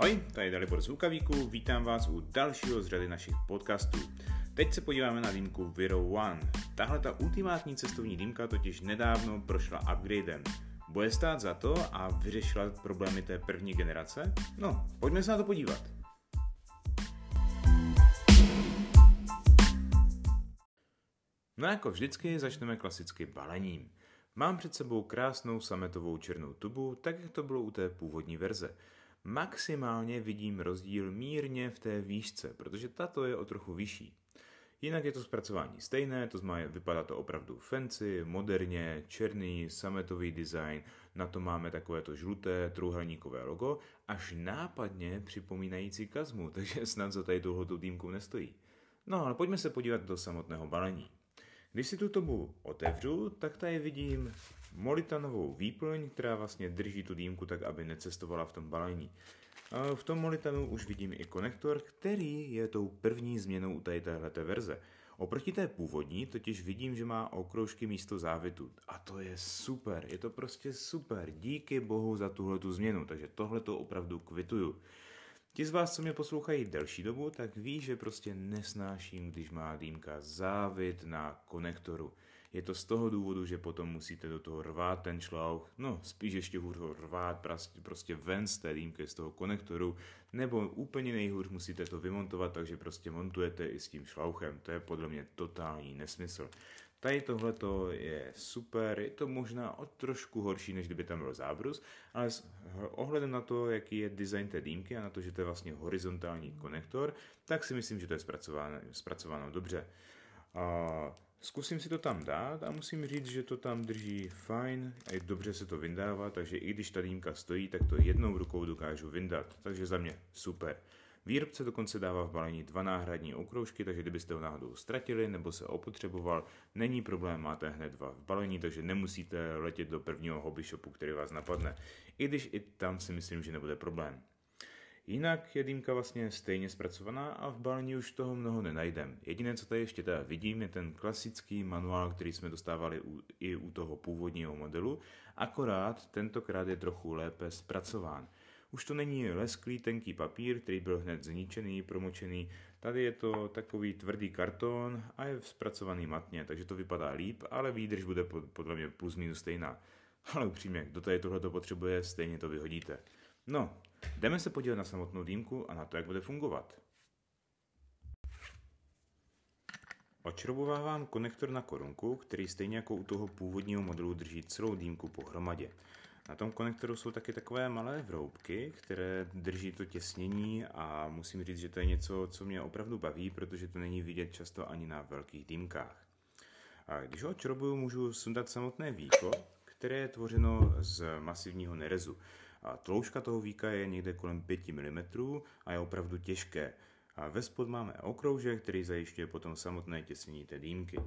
Ahoj, tady Dalibor z Lukavíku, vítám vás u dalšího z řady našich podcastů. Teď se podíváme na dýmku Viro One. Tahle ta ultimátní cestovní dýmka totiž nedávno prošla upgradem. Bude stát za to a vyřešila problémy té první generace? No, pojďme se na to podívat. No jako vždycky začneme klasicky balením. Mám před sebou krásnou sametovou černou tubu, tak jak to bylo u té původní verze. Maximálně vidím rozdíl mírně v té výšce, protože tato je o trochu vyšší. Jinak je to zpracování stejné, to znamená, vypadá to opravdu fancy, moderně, černý, sametový design, na to máme takové to žluté trůhelníkové logo, až nápadně připomínající kazmu, takže snad za tady tuhletu týmku nestojí. No ale pojďme se podívat do samotného balení. Když si tu tobu otevřu, tak tady vidím molitanovou výplň, která vlastně drží tu dýmku tak, aby necestovala v tom balení. V tom molitanu už vidím i konektor, který je tou první změnou u tady téhleté verze. Oproti té původní totiž vidím, že má okroužky místo závitu. A to je super, je to prostě super. Díky bohu za tuhle tu změnu, takže tohle to opravdu kvituju. Ti z vás, co mě poslouchají delší dobu, tak ví, že prostě nesnáším, když má dýmka závit na konektoru. Je to z toho důvodu, že potom musíte do toho rvát ten šlouch, no spíš ještě hůř ho rvát prostě, ven z té dýmky, z toho konektoru, nebo úplně nejhůř musíte to vymontovat, takže prostě montujete i s tím šlouchem. To je podle mě totální nesmysl. Tady tohle je super, je to možná o trošku horší, než kdyby tam byl zábrus, ale s ohledem na to, jaký je design té dýmky a na to, že to je vlastně horizontální konektor, tak si myslím, že to je zpracováno, zpracováno dobře. A zkusím si to tam dát a musím říct, že to tam drží fajn a je dobře se to vyndává, takže i když ta dýmka stojí, tak to jednou rukou dokážu vyndat, takže za mě super. Výrobce dokonce dává v balení dva náhradní okroužky, takže kdybyste ho náhodou ztratili nebo se opotřeboval, není problém, máte hned dva v balení, takže nemusíte letět do prvního hobby shopu, který vás napadne. I když i tam si myslím, že nebude problém. Jinak je dýmka vlastně stejně zpracovaná a v balení už toho mnoho nenajdem. Jediné, co tady ještě teda vidím, je ten klasický manuál, který jsme dostávali u, i u toho původního modelu, akorát tentokrát je trochu lépe zpracován. Už to není lesklý tenký papír, který byl hned zničený, promočený. Tady je to takový tvrdý karton a je zpracovaný matně, takže to vypadá líp, ale výdrž bude podle mě plus minus stejná. Ale upřímně, kdo tady tohle potřebuje, stejně to vyhodíte. No, jdeme se podívat na samotnou dýmku a na to, jak bude fungovat. Očrobovávám konektor na korunku, který stejně jako u toho původního modelu drží celou dýmku pohromadě. Na tom konektoru jsou taky takové malé vroubky, které drží to těsnění a musím říct, že to je něco, co mě opravdu baví, protože to není vidět často ani na velkých dýmkách. A když ho črobuju, můžu sundat samotné víko, které je tvořeno z masivního nerezu. A tloušťka toho víka je někde kolem 5 mm a je opravdu těžké. A ve spod máme okroužek, který zajišťuje potom samotné těsnění té dýmky.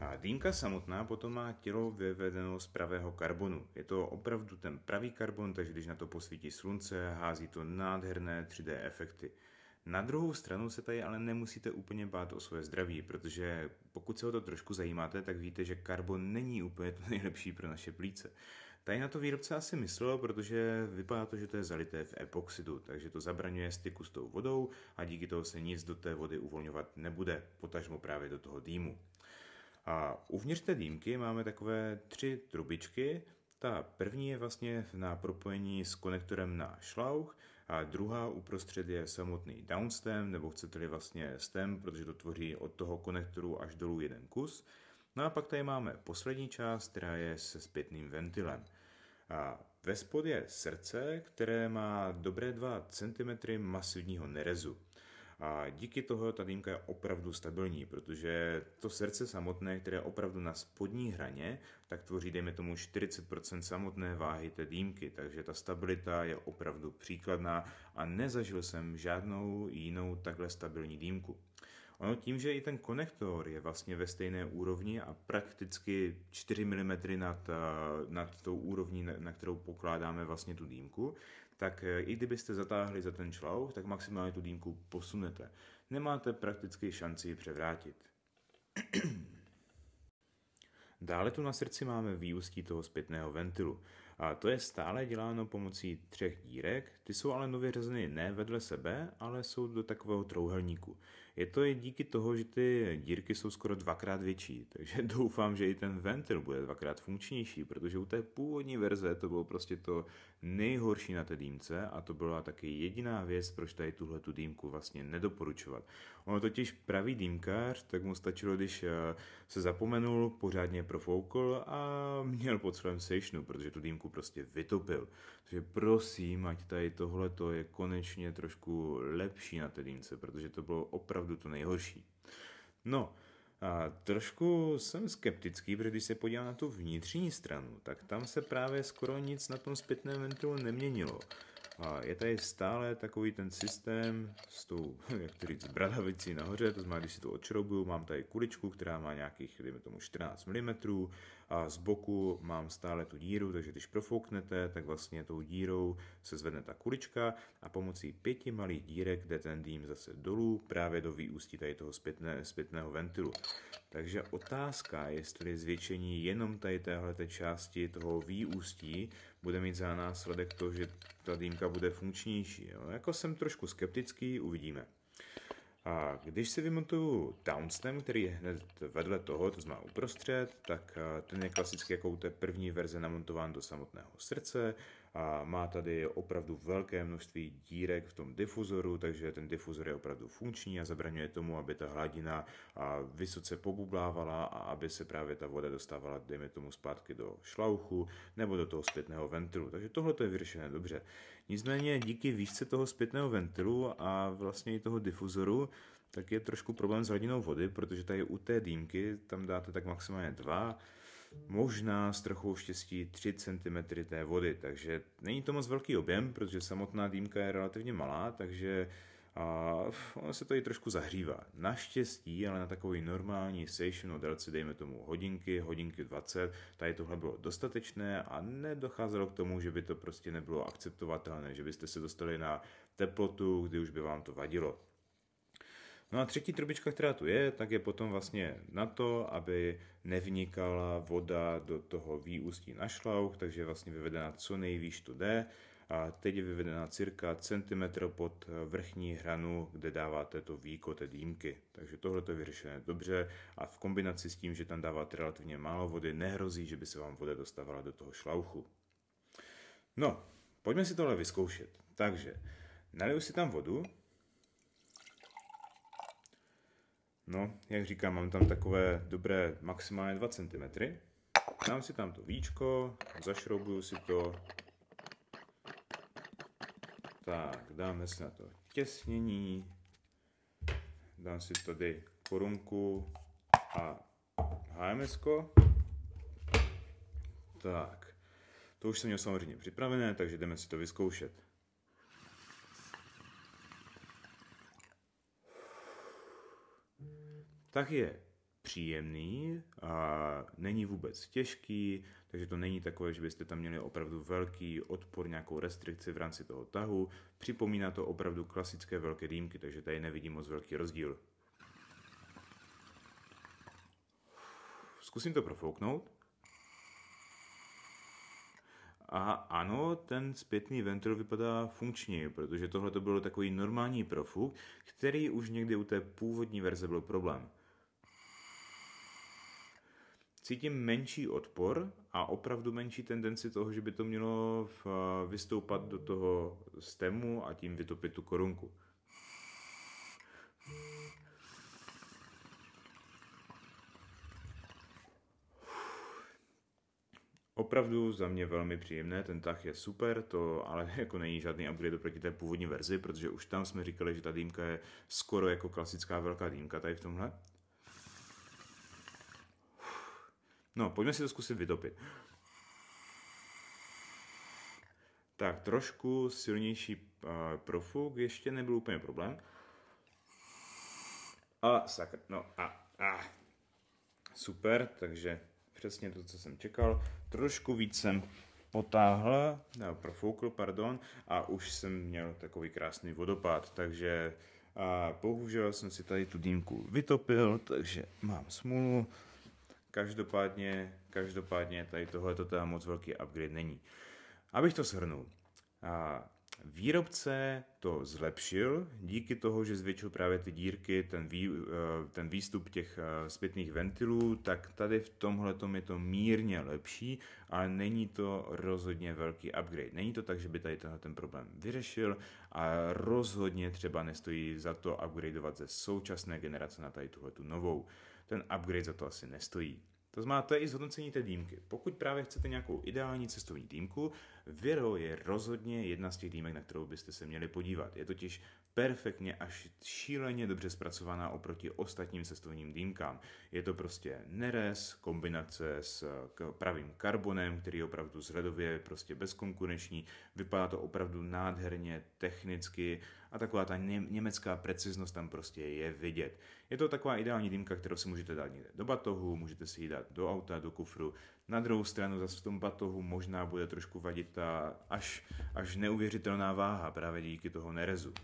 A dýmka samotná potom má tělo vyvedeno z pravého karbonu. Je to opravdu ten pravý karbon, takže když na to posvítí slunce, hází to nádherné 3D efekty. Na druhou stranu se tady ale nemusíte úplně bát o svoje zdraví, protože pokud se o to trošku zajímáte, tak víte, že karbon není úplně to nejlepší pro naše plíce. Tady na to výrobce asi myslel, protože vypadá to, že to je zalité v epoxidu, takže to zabraňuje styku s tou vodou a díky toho se nic do té vody uvolňovat nebude, potažmo právě do toho dýmu. A uvnitř té dýmky máme takové tři trubičky. Ta první je vlastně na propojení s konektorem na šlauch a druhá uprostřed je samotný downstem, nebo chcete-li vlastně stem, protože to tvoří od toho konektoru až dolů jeden kus. No a pak tady máme poslední část, která je se zpětným ventilem. A ve spod je srdce, které má dobré 2 cm masivního nerezu. A díky toho ta dýmka je opravdu stabilní, protože to srdce samotné, které je opravdu na spodní hraně, tak tvoří, dejme tomu, 40% samotné váhy té dýmky, takže ta stabilita je opravdu příkladná a nezažil jsem žádnou jinou takhle stabilní dýmku. Ono tím, že i ten konektor je vlastně ve stejné úrovni a prakticky 4 mm nad, nad tou úrovní, na kterou pokládáme vlastně tu dýmku, tak eh, i kdybyste zatáhli za ten šlouch, tak maximálně tu dýmku posunete. Nemáte prakticky šanci ji převrátit. Dále tu na srdci máme výustí toho zpětného ventilu. A to je stále děláno pomocí třech dírek, ty jsou ale nově řazeny ne vedle sebe, ale jsou do takového trouhelníku. Je to i díky toho, že ty dírky jsou skoro dvakrát větší, takže doufám, že i ten ventil bude dvakrát funkčnější, protože u té původní verze to bylo prostě to nejhorší na té dýmce a to byla taky jediná věc, proč tady tuhle tu dýmku vlastně nedoporučovat. Ono totiž pravý dýmkař, tak mu stačilo, když eh, se zapomenul, pořádně profoukl a měl pod svém sejšnu, protože tu dýmku prostě vytopil. Takže prosím, ať tady tohle je konečně trošku lepší na té dýmce, protože to bylo opravdu to nejhorší. No, a trošku jsem skeptický, protože když se podívám na tu vnitřní stranu, tak tam se právě skoro nic na tom zpětném ventilu neměnilo. A je tady stále takový ten systém s tou, jak to říct, bradavicí nahoře, to znamená, když si to odšroubuju, mám tady kuličku, která má nějakých, dejme tomu, 14 mm a z boku mám stále tu díru, takže když profouknete, tak vlastně tou dírou se zvedne ta kulička a pomocí pěti malých dírek jde ten dým zase dolů právě do výústí tady toho zpětné, zpětného ventilu. Takže otázka, jestli zvětšení jenom tady téhle části toho výústí bude mít za následek to, že ta dýmka bude funkčnější. Jo? Jako jsem trošku skeptický, uvidíme. A když si vymontuju downstem, který je hned vedle toho, to znamená uprostřed, tak ten je klasicky jako u té první verze namontován do samotného srdce a má tady opravdu velké množství dírek v tom difuzoru, takže ten difuzor je opravdu funkční a zabraňuje tomu, aby ta hladina vysoce pobublávala a aby se právě ta voda dostávala, dejme tomu, zpátky do šlauchu nebo do toho zpětného ventilu. Takže tohle je vyřešené dobře. Nicméně díky výšce toho zpětného ventilu a vlastně i toho difuzoru, tak je trošku problém s hladinou vody, protože tady u té dýmky tam dáte tak maximálně 2, možná s trochou štěstí 3 cm té vody, takže není to moc velký objem, protože samotná dýmka je relativně malá, takže a ono se to trošku zahřívá. Naštěstí, ale na takový normální session o délce, dejme tomu hodinky, hodinky 20, tady tohle bylo dostatečné a nedocházelo k tomu, že by to prostě nebylo akceptovatelné, že byste se dostali na teplotu, kdy už by vám to vadilo. No a třetí trubička, která tu je, tak je potom vlastně na to, aby nevnikala voda do toho výústí na šlauch, takže je vlastně vyvedena co nejvýš to jde. A teď je vyvedena cirka centimetr pod vrchní hranu, kde dáváte to víko té dýmky. Takže tohle je vyřešené dobře a v kombinaci s tím, že tam dáváte relativně málo vody, nehrozí, že by se vám voda dostávala do toho šlauchu. No, pojďme si tohle vyzkoušet. Takže naliju si tam vodu, No, jak říkám, mám tam takové dobré maximálně 2 cm. Dám si tam to víčko, zašroubuju si to. Tak, dáme si na to těsnění. Dám si tady korunku a HMS. -ko. Tak, to už jsem měl samozřejmě připravené, takže jdeme si to vyzkoušet. tak je příjemný a není vůbec těžký, takže to není takové, že byste tam měli opravdu velký odpor, nějakou restrikci v rámci toho tahu. Připomíná to opravdu klasické velké dýmky, takže tady nevidím moc velký rozdíl. Zkusím to profouknout. A ano, ten zpětný ventil vypadá funkčně, protože tohle to bylo takový normální profuk, který už někdy u té původní verze byl problém cítím menší odpor a opravdu menší tendenci toho, že by to mělo vystoupat do toho stemu a tím vytopit tu korunku. Opravdu za mě velmi příjemné, ten tah je super, to ale jako není žádný upgrade proti té původní verzi, protože už tam jsme říkali, že ta dýmka je skoro jako klasická velká dýmka tady v tomhle. No, pojďme si to zkusit vytopit. Tak, trošku silnější profuk ještě nebyl úplně problém. A sakr, no a, a, super, takže přesně to, co jsem čekal. Trošku víc jsem potáhl, no, profoukl, pardon, a už jsem měl takový krásný vodopád, takže a bohužel jsem si tady tu dýmku vytopil, takže mám smůlu. Každopádně každopádně tady tohle to teda moc velký upgrade není. Abych to shrnul. A Výrobce to zlepšil díky toho, že zvětšil právě ty dírky, ten, vý, eh, ten výstup těch eh, zpětných ventilů, tak tady v tomhle je to mírně lepší, ale není to rozhodně velký upgrade. Není to tak, že by tady tenhle ten problém vyřešil a rozhodně třeba nestojí za to upgradeovat ze současné generace na tady tuhle tu novou. Ten upgrade za to asi nestojí. To znamená, to je i zhodnocení té dýmky. Pokud právě chcete nějakou ideální cestovní dýmku, Viro je rozhodně jedna z těch dýmek, na kterou byste se měli podívat. Je totiž perfektně až šíleně dobře zpracovaná oproti ostatním cestovním dýmkám. Je to prostě nerez, kombinace s pravým karbonem, který je opravdu zhledově prostě bezkonkurenční, vypadá to opravdu nádherně, technicky a taková ta německá preciznost tam prostě je vidět. Je to taková ideální dýmka, kterou si můžete dát někde do batohu, můžete si ji dát do auta, do kufru. Na druhou stranu zase v tom batohu možná bude trošku vadit ta až, až neuvěřitelná váha právě díky toho nerezu.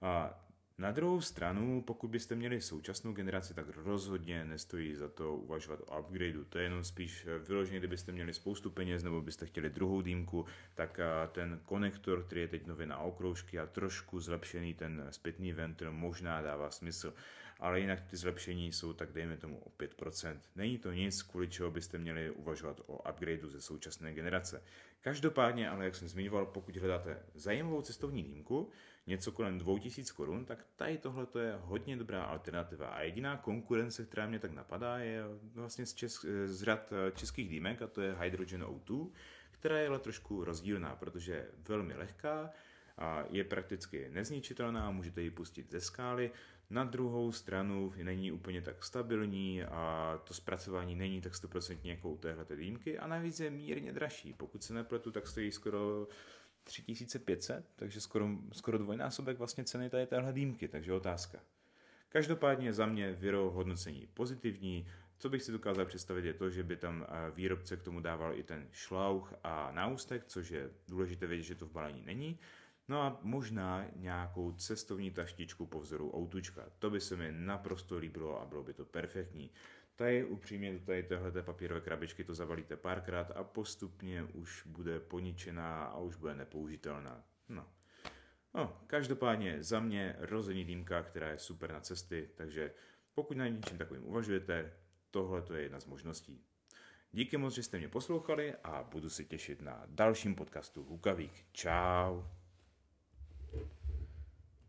A na druhou stranu, pokud byste měli současnou generaci, tak rozhodně nestojí za to uvažovat o upgradeu. To je jenom spíš eh, vyloženě, kdybyste měli spoustu peněz nebo byste chtěli druhou dýmku, tak eh, ten konektor, který je teď nově na okroužky a trošku zlepšený ten zpětný ventil možná dává smysl. Ale jinak ty zlepšení jsou tak dejme tomu o 5%. Není to nic, kvůli čeho byste měli uvažovat o upgradeu ze současné generace. Každopádně, ale jak jsem zmiňoval, pokud hledáte zajímavou cestovní dýmku, něco kolem 2000 korun, tak tady tohle je hodně dobrá alternativa. A jediná konkurence, která mě tak napadá, je vlastně z, čes, z řad českých dýmek a to je Hydrogen O2, která je ale trošku rozdílná, protože je velmi lehká, a je prakticky nezničitelná, můžete ji pustit ze skály, na druhou stranu není úplně tak stabilní a to zpracování není tak 100% jako u téhle dýmky a navíc je mírně dražší. Pokud se nepletu, tak stojí skoro 3500, takže skoro, skoro dvojnásobek vlastně ceny tady téhle dýmky, takže otázka. Každopádně za mě Viro hodnocení pozitivní, co bych si dokázal představit je to, že by tam eh, výrobce k tomu dával i ten šlauch a náustek, což je důležité vědět, že to v balení není. No a možná nějakou cestovní taštičku po vzoru outučka. To by se mi naprosto líbilo a bylo by to perfektní. Tady upřímně do tady téhle papírové krabičky to zavalíte párkrát a postupně už bude poničená a už bude nepoužitelná. No. No, každopádně za mě rozhodně dýmka, která je super na cesty, takže pokud na něčem takovým uvažujete, tohle je jedna z možností. Díky moc, že jste mě poslouchali a budu se těšit na dalším podcastu Hukavík. Ciao.